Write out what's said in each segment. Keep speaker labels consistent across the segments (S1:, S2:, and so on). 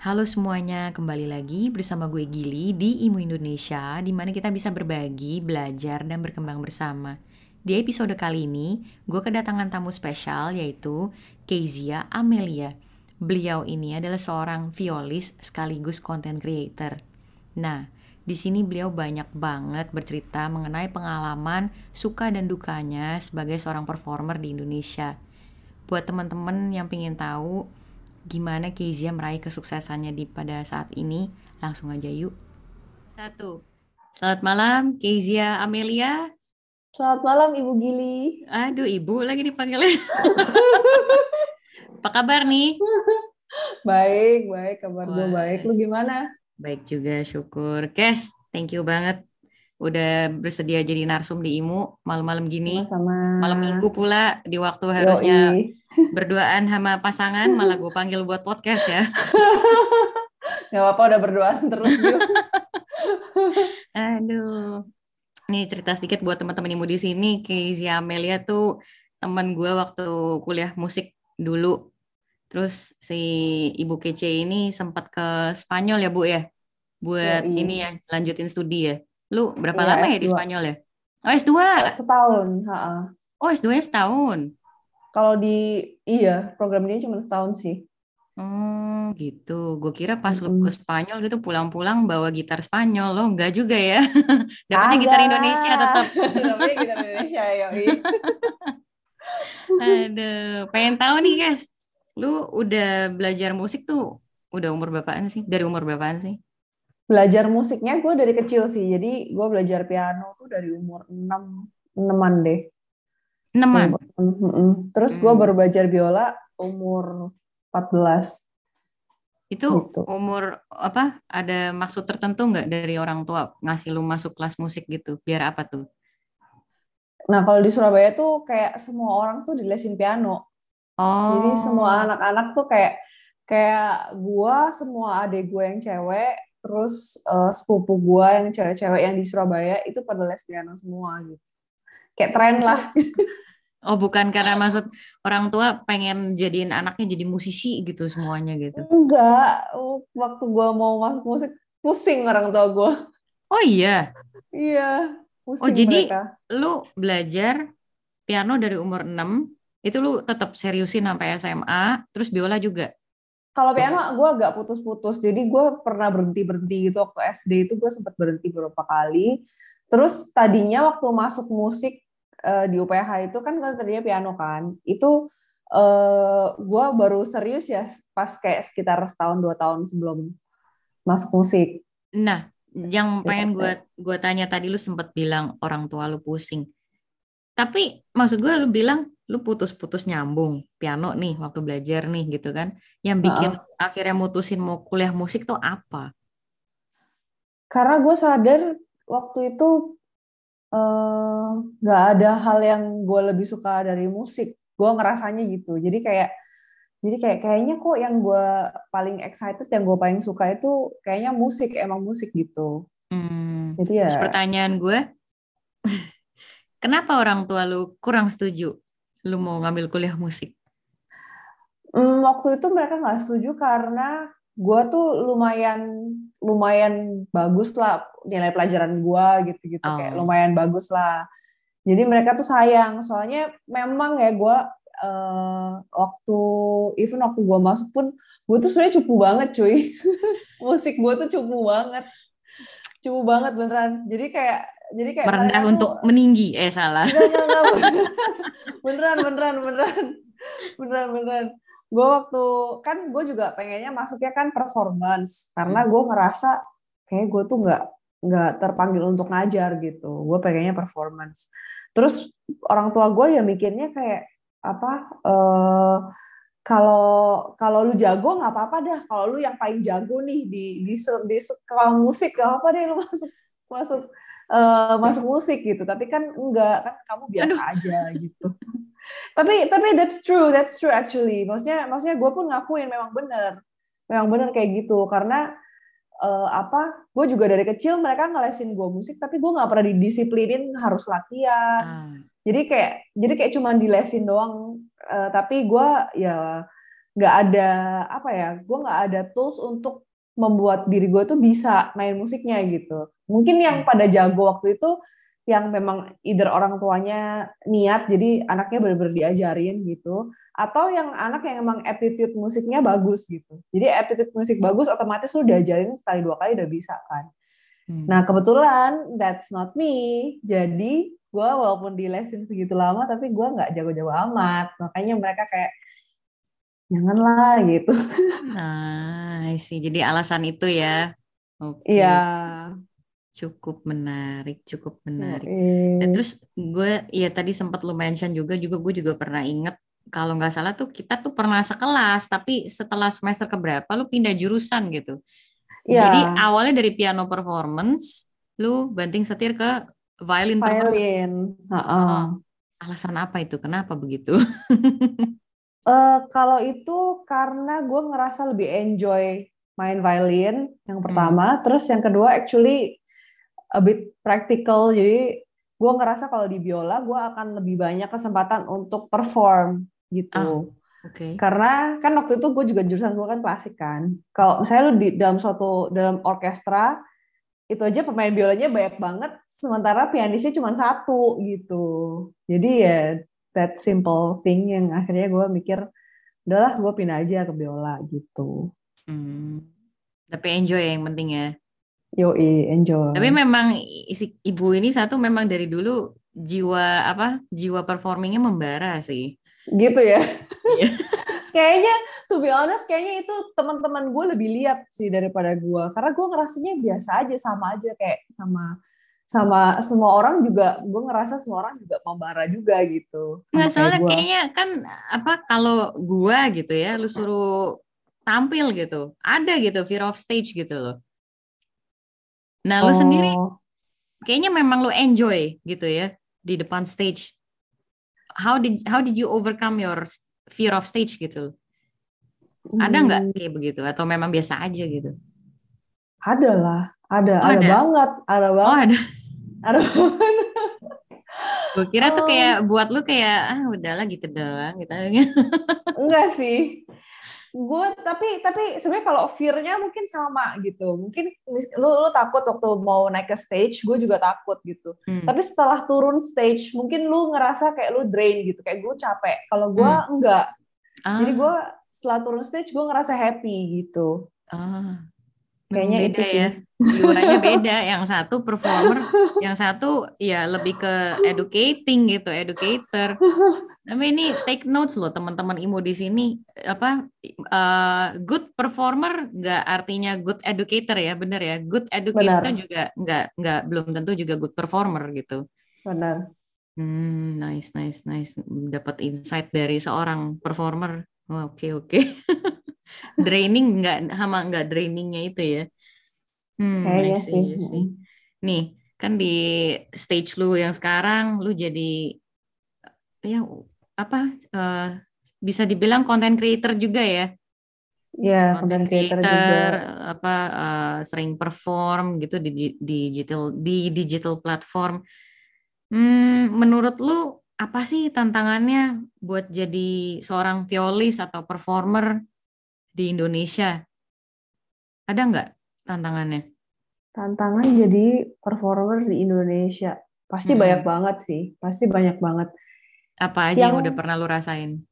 S1: Halo semuanya, kembali lagi bersama gue Gili di Imu Indonesia, di mana kita bisa berbagi, belajar, dan berkembang bersama. Di episode kali ini, gue kedatangan tamu spesial yaitu Kezia Amelia. Beliau ini adalah seorang violis sekaligus content creator. Nah, di sini beliau banyak banget bercerita mengenai pengalaman suka dan dukanya sebagai seorang performer di Indonesia. Buat teman-teman yang pengen tahu gimana Kezia meraih kesuksesannya di pada saat ini, langsung aja yuk. Satu. Selamat malam, Kezia Amelia.
S2: Selamat malam Ibu Gili.
S1: Aduh, Ibu lagi dipanggilnya. Apa kabar nih?
S2: Baik, baik. Kabar gue baik. Lu gimana?
S1: Baik juga, syukur. Kes, thank you banget. Udah bersedia jadi narsum di IMU malam-malam gini.
S2: Sama.
S1: Malam minggu pula, di waktu harusnya berduaan sama pasangan, malah gue panggil buat podcast ya.
S2: Gak apa-apa, udah berduaan terus.
S1: Aduh. Nih cerita sedikit buat teman-teman ibu di sini, Kezia Amelia tuh teman gue waktu kuliah musik dulu. Terus si Ibu Kece ini sempat ke Spanyol ya Bu ya? Buat ya, ini ya, lanjutin studi ya. Lu berapa ya, lama S2. ya di Spanyol ya? Oh S2?
S2: Setahun. Ha -ha.
S1: Oh S2 setahun?
S2: Kalau di, iya program ini cuma setahun sih.
S1: Oh gitu. Gue kira pas mm -hmm. ke Spanyol gitu pulang-pulang bawa gitar Spanyol lo enggak juga ya? Dapatnya gitar Indonesia tetap.
S2: Dapatnya gitar Indonesia ya.
S1: Aduh, pengen tahu nih guys. Lu udah belajar musik tuh udah umur berapaan sih? Dari umur berapaan sih?
S2: Belajar musiknya gue dari kecil sih. Jadi gue belajar piano tuh dari umur 6 enaman deh.
S1: Enaman.
S2: Terus gue hmm. baru belajar biola umur 14.
S1: Itu gitu. umur apa? Ada maksud tertentu nggak dari orang tua ngasih lu masuk kelas musik gitu? Biar apa tuh?
S2: Nah kalau di Surabaya tuh kayak semua orang tuh dilesin piano. Oh. Jadi semua anak-anak tuh kayak kayak gua, semua adik gue yang cewek, terus uh, sepupu gua yang cewek-cewek yang di Surabaya itu pada les piano semua gitu. Kayak tren lah.
S1: Oh bukan karena maksud orang tua pengen jadiin anaknya jadi musisi gitu semuanya gitu?
S2: Enggak, waktu gue mau masuk musik pusing orang tua gue.
S1: Oh iya?
S2: Iya,
S1: pusing Oh jadi mereka. lu belajar piano dari umur 6, itu lu tetap seriusin sampai SMA, terus biola juga?
S2: Kalau piano gue agak putus-putus, jadi gue pernah berhenti-berhenti gitu waktu SD itu gue sempat berhenti beberapa kali. Terus tadinya waktu masuk musik uh, di UPH itu kan tadinya piano kan. Itu uh, eh, gue baru serius ya pas kayak sekitar setahun dua tahun sebelum masuk musik.
S1: Nah yang pengen gue gue tanya tadi lu sempat bilang orang tua lu pusing. Tapi maksud gue lu bilang lu putus-putus nyambung. Piano nih waktu belajar nih gitu kan. Yang bikin uh -uh. akhirnya mutusin mau kuliah musik tuh apa?
S2: Karena gue sadar waktu itu nggak uh, ada hal yang gue lebih suka dari musik. Gue ngerasanya gitu. Jadi kayak jadi kayak kayaknya kok yang gue paling excited yang gue paling suka itu kayaknya musik emang musik gitu.
S1: Hmm. jadi ya. Terus pertanyaan gue kenapa orang tua lu kurang setuju lu mau ngambil kuliah musik?
S2: Hmm, waktu itu mereka nggak setuju karena gue tuh lumayan lumayan bagus lah nilai pelajaran gue gitu gitu oh. kayak lumayan bagus lah. Jadi mereka tuh sayang soalnya memang ya gue uh, waktu even waktu gue masuk pun gue tuh sebenarnya cupu banget cuy. Musik gue tuh cupu banget. Cupu banget beneran. Jadi kayak jadi kayak
S1: merendah untuk tuh, meninggi eh salah.
S2: Enggak, enggak, enggak, beneran beneran beneran. Beneran beneran gue waktu kan gue juga pengennya masuknya kan performance. Karena hmm. gue ngerasa kayak gue tuh nggak nggak terpanggil untuk ngajar gitu. Gue pengennya performance. Terus orang tua gue ya mikirnya kayak apa uh, kalau kalau lu jago nggak apa-apa dah. Kalau lu yang paling jago nih di di, di sekolah musik gak apa deh lu masuk masuk uh, masuk musik gitu. Tapi kan enggak kan kamu biasa Aduh. aja gitu tapi tapi that's true that's true actually. Maksudnya maksudnya gue pun ngakuin memang bener. Memang bener kayak gitu. Karena uh, apa gue juga dari kecil mereka ngelesin gue musik tapi gue nggak pernah didisiplinin harus latihan. Hmm. jadi kayak jadi kayak cuma dilesin doang. Uh, tapi gue ya nggak ada apa ya gue nggak ada tools untuk membuat diri gue tuh bisa main musiknya gitu. Mungkin yang pada jago waktu itu yang memang either orang tuanya niat jadi anaknya benar-benar diajarin gitu atau yang anak yang emang attitude musiknya bagus gitu jadi attitude musik bagus otomatis lu diajarin sekali dua kali udah bisa kan hmm. nah kebetulan that's not me jadi gue walaupun di lesin segitu lama tapi gue nggak jago-jago amat makanya mereka kayak janganlah gitu.
S1: Nah, sih. Jadi alasan itu ya.
S2: Oke. Okay. Iya.
S1: Cukup menarik, cukup menarik. Dan terus gue ya tadi sempat lu mention juga juga gue juga pernah inget kalau nggak salah tuh kita tuh pernah sekelas tapi setelah semester keberapa lu pindah jurusan gitu. Yeah. Jadi awalnya dari piano performance lu banting setir ke violin,
S2: violin. Uh -uh.
S1: Alasan apa itu? Kenapa begitu?
S2: Uh, kalau itu karena gue ngerasa lebih enjoy main violin yang pertama, hmm. terus yang kedua actually a bit practical. Jadi gue ngerasa kalau di biola gue akan lebih banyak kesempatan untuk perform gitu. Oh,
S1: Okay.
S2: Karena kan waktu itu gue juga jurusan gue kan klasik kan. Kalau misalnya lu di dalam suatu dalam orkestra itu aja pemain biolanya banyak banget, sementara pianisnya cuma satu gitu. Jadi ya that simple thing yang akhirnya gue mikir udahlah gue pindah aja ke biola gitu.
S1: Hmm. Tapi enjoy ya yang penting ya.
S2: Yo enjoy.
S1: Tapi memang isi ibu ini satu memang dari dulu jiwa apa jiwa performingnya membara sih.
S2: Gitu ya. Iya. kayaknya to be honest kayaknya itu teman-teman gue lebih lihat sih daripada gue karena gue ngerasanya biasa aja sama aja kayak sama sama semua orang juga gue ngerasa semua orang juga membara juga gitu.
S1: Nggak soalnya kayak kayaknya kan apa kalau gue gitu ya lu suruh tampil gitu ada gitu fear of stage gitu loh. Nah lu oh. sendiri kayaknya memang lu enjoy gitu ya di depan stage. How did how did you overcome your fear of stage gitu? Ada nggak hmm. kayak begitu atau memang biasa aja gitu?
S2: Ada lah, ada, oh, ada, ada banget, ada oh, banget. Oh, ada Aduh.
S1: Gue kira tuh kayak buat lu kayak ah udahlah gitu doang gitu.
S2: Enggak sih. Gue tapi tapi sebenarnya kalau fear-nya mungkin sama gitu. Mungkin lu lu takut waktu mau naik ke stage, gue juga takut gitu. Hmm. Tapi setelah turun stage, mungkin lu ngerasa kayak lu drain gitu, kayak gue capek. Kalau gue hmm. enggak. Ah. Jadi gue setelah turun stage gue ngerasa happy gitu.
S1: Ah. Kayaknya beda itu sih. ya. Jiwanya beda. Yang satu performer, yang satu ya lebih ke educating gitu, educator. Tapi ini take notes loh teman-teman IMO di sini. Apa uh, good performer nggak artinya good educator ya, benar ya. Good educator benar. juga nggak nggak belum tentu juga good performer gitu.
S2: Benar.
S1: Hmm, nice, nice, nice. Dapat insight dari seorang performer. Oke, oh, oke. Okay, okay. Draining nggak sama nggak drainingnya itu ya
S2: hmm, kayaknya sih. sih
S1: nih kan di stage lu yang sekarang lu jadi ya apa uh, bisa dibilang content creator juga ya
S2: Ya, content creator, creator juga.
S1: apa uh, sering perform gitu di, di digital di digital platform. Hmm, menurut lu apa sih tantangannya buat jadi seorang violis atau performer di Indonesia? Ada nggak tantangannya?
S2: Tantangan jadi performer di Indonesia pasti hmm. banyak banget sih, pasti banyak banget.
S1: Apa aja yang, yang udah pernah lu rasain?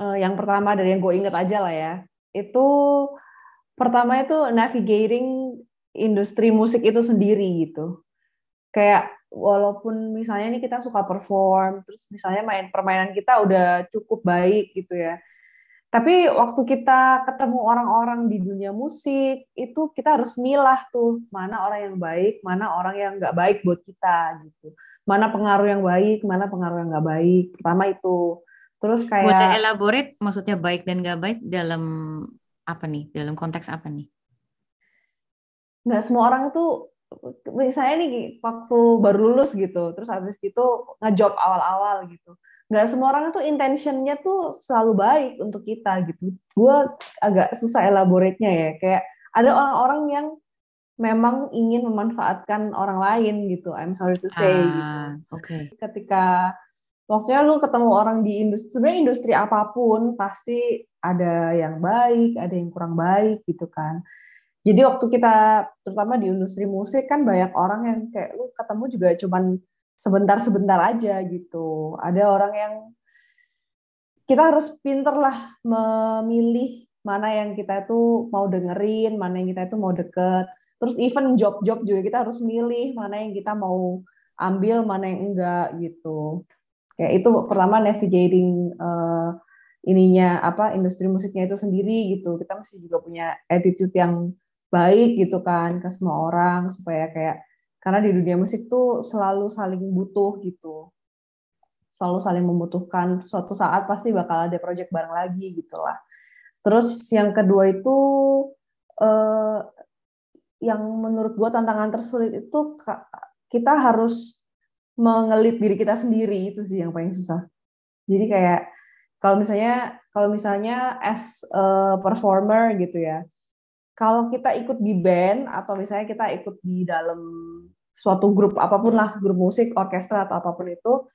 S2: Uh, yang pertama dari yang gue inget aja lah ya, itu pertama itu navigating industri musik itu sendiri gitu. Kayak walaupun misalnya nih kita suka perform, terus misalnya main permainan kita udah cukup baik gitu ya tapi waktu kita ketemu orang-orang di dunia musik, itu kita harus milah tuh mana orang yang baik, mana orang yang nggak baik buat kita gitu. Mana pengaruh yang baik, mana pengaruh yang nggak baik. Pertama itu. Terus kayak
S1: Buat elaborate maksudnya baik dan nggak baik dalam apa nih? Dalam konteks apa nih?
S2: Nggak semua orang itu misalnya nih waktu baru lulus gitu, terus habis itu ngejob awal-awal gitu nggak semua orang itu intentionnya tuh selalu baik untuk kita gitu. Gue agak susah elaborate-nya ya. Kayak ada orang-orang yang memang ingin memanfaatkan orang lain gitu. I'm sorry to say. Ah,
S1: gitu.
S2: Okay. Ketika maksudnya lu ketemu orang di industri sebenarnya industri apa pun pasti ada yang baik ada yang kurang baik gitu kan jadi waktu kita terutama di industri musik kan banyak orang yang kayak lu ketemu juga cuman sebentar-sebentar aja gitu ada orang yang kita harus pinter lah memilih mana yang kita itu mau dengerin, mana yang kita itu mau deket. Terus even job-job juga kita harus milih mana yang kita mau ambil, mana yang enggak gitu. Kayak itu pertama navigating uh, ininya apa industri musiknya itu sendiri gitu. Kita mesti juga punya attitude yang baik gitu kan ke semua orang supaya kayak karena di dunia musik tuh selalu saling butuh gitu. Selalu saling membutuhkan. Suatu saat pasti bakal ada project bareng lagi gitu lah Terus yang kedua itu eh, yang menurut gue tantangan tersulit itu kita harus mengelit diri kita sendiri. Itu sih yang paling susah. Jadi kayak kalau misalnya kalau misalnya as a performer gitu ya, kalau kita ikut di band atau misalnya kita ikut di dalam suatu grup apa pun lah, grup musik, orkestra atau apa pun itu,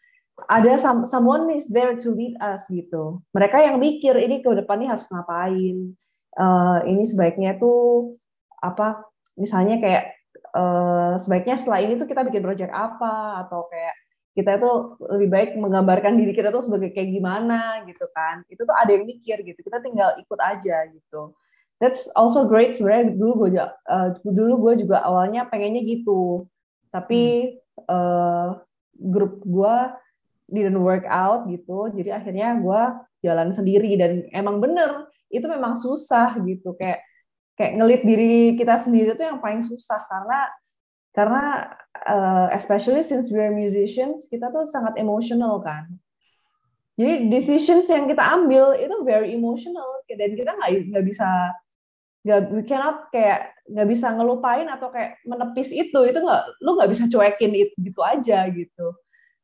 S2: ada some, someone is there to lead us gitu. Mereka yang mikir ini ke depan ini harus ngapain. Uh, ini sebaiknya tuh apa misalnya kayak uh, sebaiknya setelah ini tuh kita bikin project apa atau kayak kita itu lebih baik menggambarkan diri kita tuh sebagai kayak gimana gitu kan. Itu tuh ada yang mikir gitu. Kita tinggal ikut aja gitu. That's also great sebenarnya dulu gue juga uh, dulu gue juga awalnya pengennya gitu. Tapi hmm. uh, grup gue didn't work out gitu jadi akhirnya gue jalan sendiri dan emang bener itu memang susah gitu kayak kayak ngelit diri kita sendiri itu yang paling susah karena karena uh, especially since we are musicians kita tuh sangat emotional kan jadi decisions yang kita ambil itu very emotional dan kita nggak nggak bisa nggak we cannot kayak nggak bisa ngelupain atau kayak menepis itu. Itu nggak lu nggak bisa cuekin itu gitu aja gitu.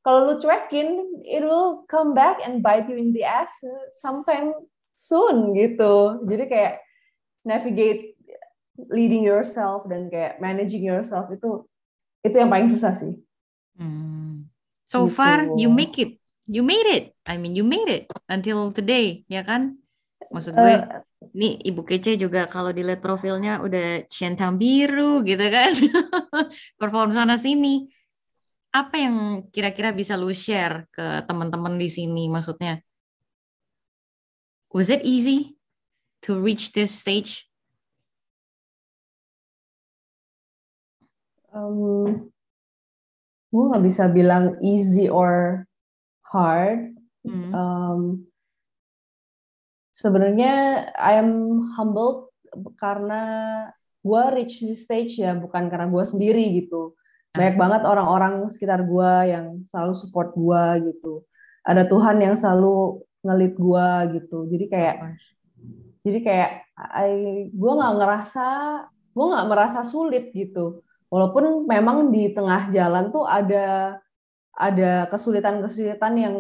S2: Kalau lu cuekin it will come back and bite you in the ass sometime soon gitu. Jadi kayak navigate leading yourself dan kayak managing yourself itu itu yang paling susah sih.
S1: Hmm. so gitu. far you make it. You made it. I mean you made it until today ya kan? Maksud gue. uh, nih ibu kece juga kalau dilihat profilnya udah centang biru gitu kan. Perform sana sini. Apa yang kira-kira bisa lu share ke teman-teman di sini maksudnya? Was it easy to reach this stage?
S2: Um, gue nggak bisa bilang easy or hard. Hmm. um, sebenarnya I'm humbled karena gue reach this stage ya bukan karena gue sendiri gitu. Banyak banget orang-orang sekitar gue yang selalu support gue gitu. Ada Tuhan yang selalu ngelit gue gitu. Jadi kayak jadi kayak gue nggak ngerasa gue nggak merasa sulit gitu. Walaupun memang di tengah jalan tuh ada ada kesulitan-kesulitan yang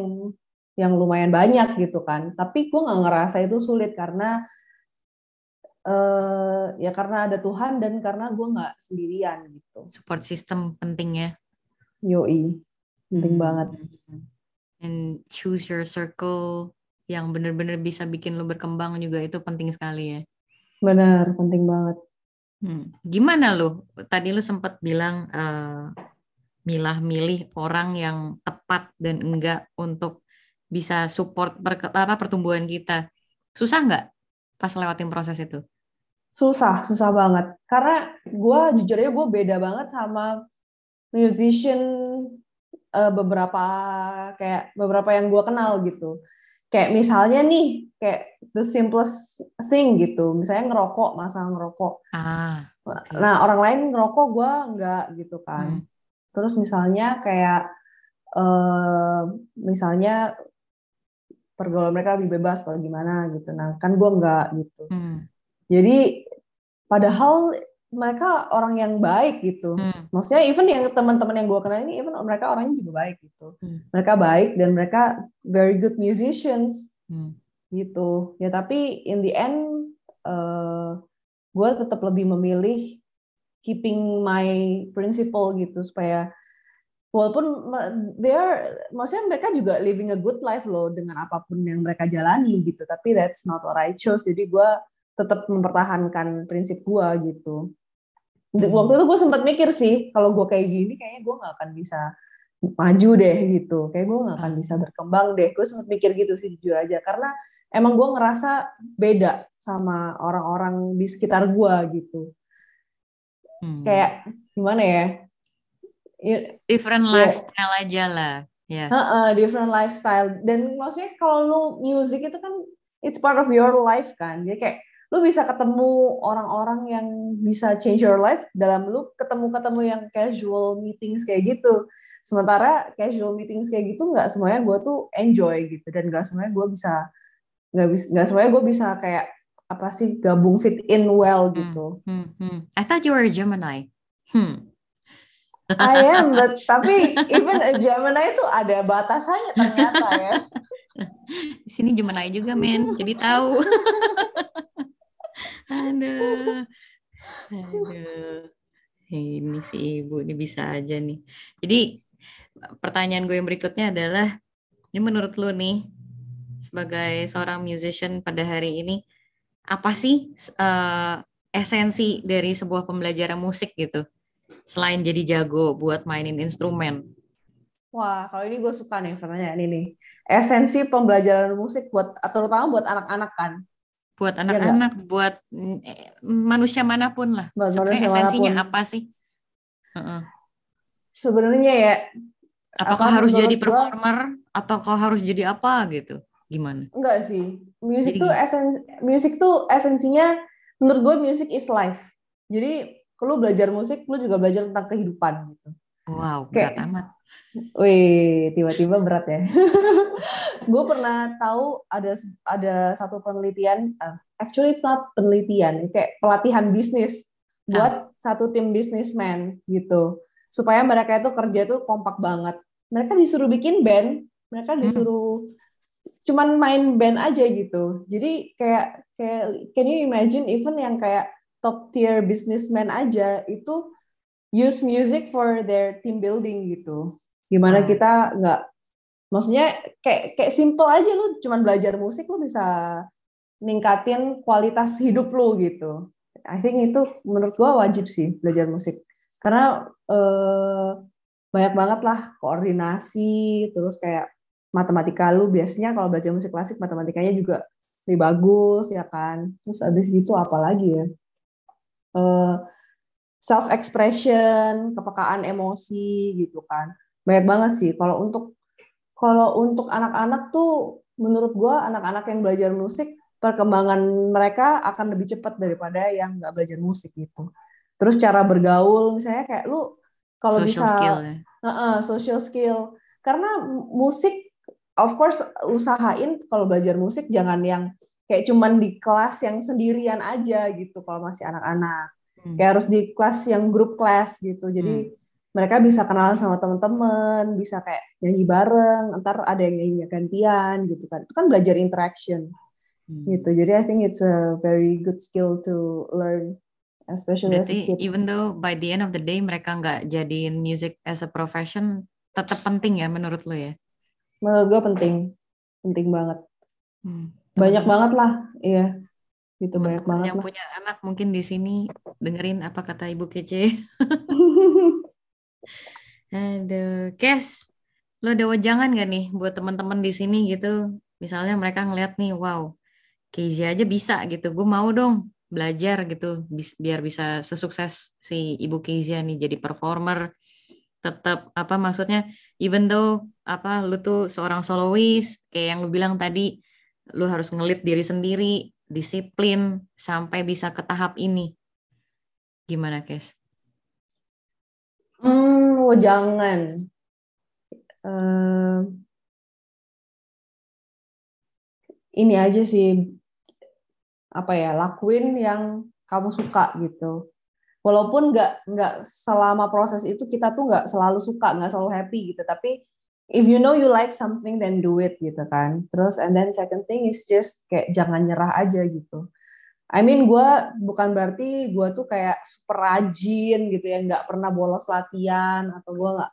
S2: yang lumayan banyak gitu kan tapi gue nggak ngerasa itu sulit karena uh, ya karena ada Tuhan dan karena gue nggak sendirian gitu.
S1: Support system penting ya.
S2: Yoi, penting hmm. banget.
S1: And choose your circle yang bener-bener bisa bikin lo berkembang juga itu penting sekali ya.
S2: Benar, penting banget.
S1: Hmm. Gimana lo? Tadi lo sempat bilang uh, milah-milih orang yang tepat dan enggak untuk bisa support per, apa pertumbuhan kita. Susah nggak pas lewatin proses itu?
S2: susah susah banget karena gue jujur aja gue beda banget sama musician uh, beberapa kayak beberapa yang gue kenal gitu kayak misalnya nih kayak the simplest thing gitu misalnya ngerokok masalah ngerokok ah, okay. nah orang lain ngerokok gue enggak gitu kan hmm. terus misalnya kayak uh, misalnya pergaulan mereka lebih bebas atau gimana gitu nah kan gue enggak gitu hmm. jadi padahal mereka orang yang baik gitu. Hmm. Maksudnya even yang teman-teman yang gue kenal ini even mereka orangnya juga baik gitu. Hmm. Mereka baik dan mereka very good musicians hmm. gitu. Ya tapi in the end uh, eh, gue tetap lebih memilih keeping my principle gitu supaya walaupun they are maksudnya mereka juga living a good life loh dengan apa pun yang mereka jalani gitu. Tapi that's not what I chose. Jadi gue tetap mempertahankan prinsip gue gitu. Hmm. waktu itu gue sempat mikir sih kalau gue kayak gini kayaknya gue nggak akan bisa maju deh gitu. Kayak gue nggak akan bisa berkembang deh. Gue sempat mikir gitu sih jujur aja. Karena emang gue ngerasa beda sama orang-orang di sekitar gue gitu. Hmm. kayak gimana ya
S1: different yeah. lifestyle aja lah
S2: ya yeah. uh -uh, different lifestyle dan maksudnya kalau lu music itu kan it's part of your life kan jadi kayak lu bisa ketemu orang-orang yang bisa change your life dalam lu ketemu-ketemu yang casual meetings kayak gitu sementara casual meetings kayak gitu nggak semuanya gue tuh enjoy gitu dan nggak semuanya gue bisa nggak bisa nggak semuanya gue bisa kayak apa sih gabung fit in well hmm, gitu.
S1: Hmm, hmm, hmm. I thought you were a Gemini. Hmm.
S2: I am, but tapi even a Gemini itu ada batasannya ternyata ya.
S1: Di sini Gemini juga men, jadi tahu. Aduh. Aduh. Ini si ibu ini bisa aja nih. Jadi pertanyaan gue yang berikutnya adalah ini menurut lu nih sebagai seorang musician pada hari ini apa sih uh, esensi dari sebuah pembelajaran musik gitu? Selain jadi jago buat mainin instrumen?
S2: Wah, kalau ini gue suka nih pertanyaan ini. Esensi pembelajaran musik buat terutama buat anak-anak kan.
S1: Buat iya anak-anak, ya buat eh, manusia mana pun lah. Sebenarnya esensinya mana pun. apa sih? Uh-uh.
S2: Sebenarnya ya.
S1: Apakah harus jadi performer gua, atau kau harus jadi apa gitu? Gimana?
S2: Enggak sih. Musik tuh esen musik tuh esensinya menurut gue music is life. Jadi lu belajar musik, lu juga belajar tentang kehidupan gitu.
S1: Wow, berat Kayak, amat.
S2: Wih, tiba-tiba berat ya. gue pernah tahu ada ada satu penelitian, uh, actually it's not penelitian, kayak pelatihan bisnis buat ah. satu tim bisnismen gitu, supaya mereka itu kerja itu kompak banget. Mereka disuruh bikin band, mereka hmm. disuruh hmm. cuman main band aja gitu. Jadi kayak kayak can you imagine even yang kayak top tier businessman aja itu use music for their team building gitu. Gimana hmm. kita nggak, maksudnya kayak kayak simple aja lu cuman belajar musik lu bisa ningkatin kualitas hidup lu gitu. I think itu menurut gua wajib sih belajar musik karena eh, banyak banget lah koordinasi terus kayak matematika lu biasanya kalau belajar musik klasik matematikanya juga lebih bagus ya kan terus abis gitu apa lagi ya self expression, kepekaan emosi gitu kan. Banyak banget sih kalau untuk kalau untuk anak-anak tuh menurut gue anak-anak yang belajar musik perkembangan mereka akan lebih cepat daripada yang nggak belajar musik gitu. Terus cara bergaul misalnya kayak lu kalau bisa skill, ya? uh -uh, social skill karena musik of course usahain kalau belajar musik jangan yang kayak cuman di kelas yang sendirian aja gitu kalau masih anak-anak hmm. kayak harus di kelas yang grup kelas gitu jadi hmm. mereka bisa kenalan sama teman-teman bisa kayak nyanyi bareng ntar ada yang nyanyi gantian gitu kan itu kan belajar interaction hmm. gitu jadi I think it's a very good skill to learn especially
S1: Berarti, as a kid. even though by the end of the day mereka nggak jadiin music as a profession tetap penting ya menurut lo ya
S2: menurut gue penting penting banget hmm banyak banget lah iya. Gitu banyak banget
S1: yang
S2: lah.
S1: punya anak mungkin di sini dengerin apa kata ibu kece. Aduh kes lo ada wajangan gak nih buat teman-teman di sini gitu? Misalnya mereka ngeliat nih wow Casey aja bisa gitu. Gue mau dong belajar gitu. Biar bisa sesukses si ibu Kezia nih jadi performer. Tetap apa maksudnya even though apa lu tuh seorang soloist kayak yang lu bilang tadi lu harus ngelit diri sendiri, disiplin sampai bisa ke tahap ini. Gimana, Kes?
S2: Hmm, oh jangan. Uh, ini aja sih apa ya lakuin yang kamu suka gitu walaupun nggak nggak selama proses itu kita tuh nggak selalu suka nggak selalu happy gitu tapi if you know you like something then do it gitu kan. Terus and then second thing is just kayak jangan nyerah aja gitu. I mean gue bukan berarti gue tuh kayak super rajin gitu ya. Nggak pernah bolos latihan atau gue nggak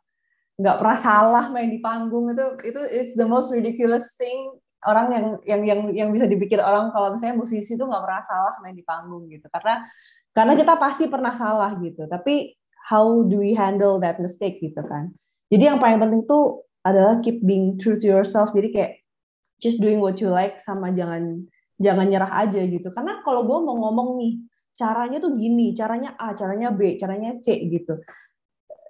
S2: nggak pernah salah main di panggung. Itu itu it's the most ridiculous thing. Orang yang yang yang yang bisa dipikir orang kalau misalnya musisi itu nggak pernah salah main di panggung gitu. Karena karena kita pasti pernah salah gitu. Tapi how do we handle that mistake gitu kan? Jadi yang paling penting tuh adalah keep being true to yourself. Jadi kayak just doing what you like sama jangan jangan nyerah aja gitu. Karena kalau gue mau ngomong nih caranya tuh gini caranya A caranya B caranya C gitu.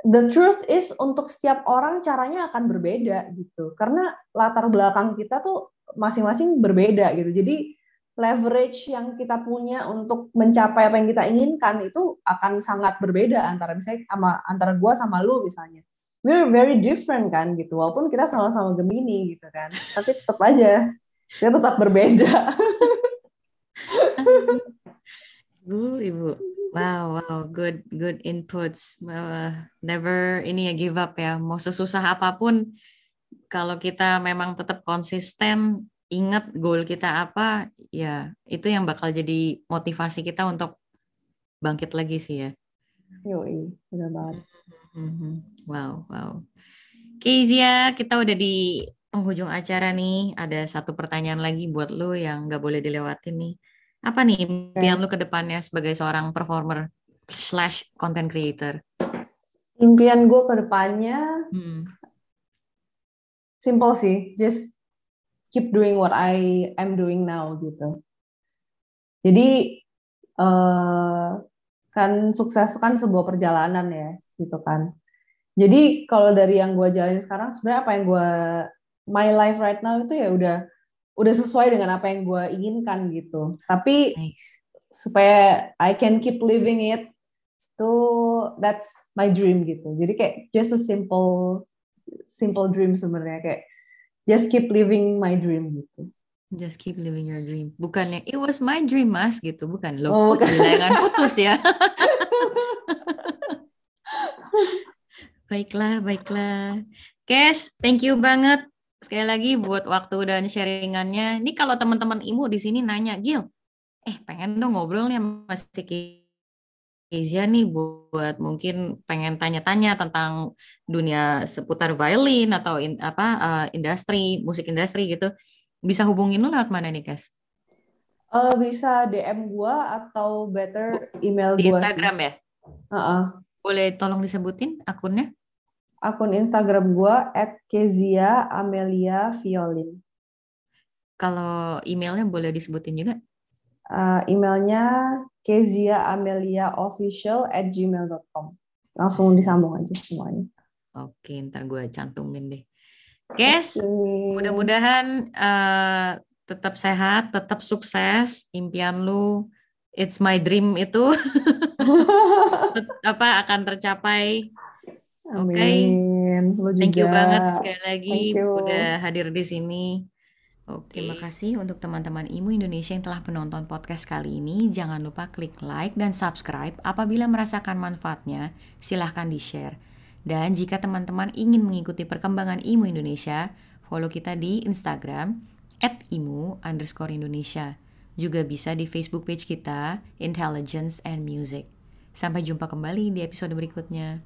S2: The truth is untuk setiap orang caranya akan berbeda gitu. Karena latar belakang kita tuh masing-masing berbeda gitu. Jadi leverage yang kita punya untuk mencapai apa yang kita inginkan itu akan sangat berbeda antara misalnya sama antara gua sama lu misalnya we're very different kan gitu walaupun kita sama-sama Gemini gitu kan tapi tetap aja kita tetap berbeda
S1: Bu, Ibu. Wow, wow, good, good inputs. Uh, never ini ya give up ya. Mau sesusah apa pun, kalau kita memang tetap konsisten, ingat goal kita apa, ya itu yang bakal jadi motivasi kita untuk bangkit lagi sih ya.
S2: Yoi, benar banget.
S1: Mm-hmm. Wow, wow. Kezia, kita udah di penghujung acara nih. Ada satu pertanyaan lagi buat lo yang nggak boleh dilewatin nih apa nih impian lu ke depannya sebagai seorang performer slash content creator?
S2: Impian gue ke depannya hmm. simple sih, just keep doing what I am doing now gitu. Jadi uh, kan sukses kan sebuah perjalanan ya gitu kan. Jadi kalau dari yang gue jalanin sekarang sebenarnya apa yang gue my life right now itu ya udah udah sesuai dengan apa yang gue inginkan gitu. Tapi nice. supaya I can keep living it, tuh that's my dream gitu. Jadi kayak just a simple simple dream sebenarnya kayak just keep living my dream gitu.
S1: Just keep living your dream. Bukannya it was my dream mas gitu, bukan lo. Oh, bukan. Jangan putus ya. baiklah, baiklah. Kes, thank you banget sekali lagi buat waktu dan sharingannya. Ini kalau teman-teman imu di sini nanya, Gil, eh pengen dong ngobrol nih sama si Kezia nih buat mungkin pengen tanya-tanya tentang dunia seputar violin atau in, apa uh, industri musik industri gitu bisa hubungin lo lewat mana nih Kes?
S2: Uh, bisa DM gua atau better email
S1: di
S2: gua
S1: Instagram sih. ya? Uh -uh. Boleh tolong disebutin akunnya?
S2: akun Instagram gue Kezia Amelia Violin.
S1: Kalau emailnya boleh disebutin juga?
S2: Uh, emailnya Kezia Amelia Official at gmail.com. Langsung disambung aja semuanya.
S1: Oke, ntar gue cantumin deh. Kes, okay. mudah-mudahan uh, tetap sehat, tetap sukses, impian lu, it's my dream itu apa akan tercapai Oke. Okay. Thank you banget sekali lagi udah hadir di sini. Oke, terima kasih untuk teman-teman Imu Indonesia yang telah menonton podcast kali ini. Jangan lupa klik like dan subscribe. Apabila merasakan manfaatnya, silahkan di-share. Dan jika teman-teman ingin mengikuti perkembangan Imu Indonesia, follow kita di Instagram at imu underscore Indonesia. Juga bisa di Facebook page kita, Intelligence and Music. Sampai jumpa kembali di episode berikutnya.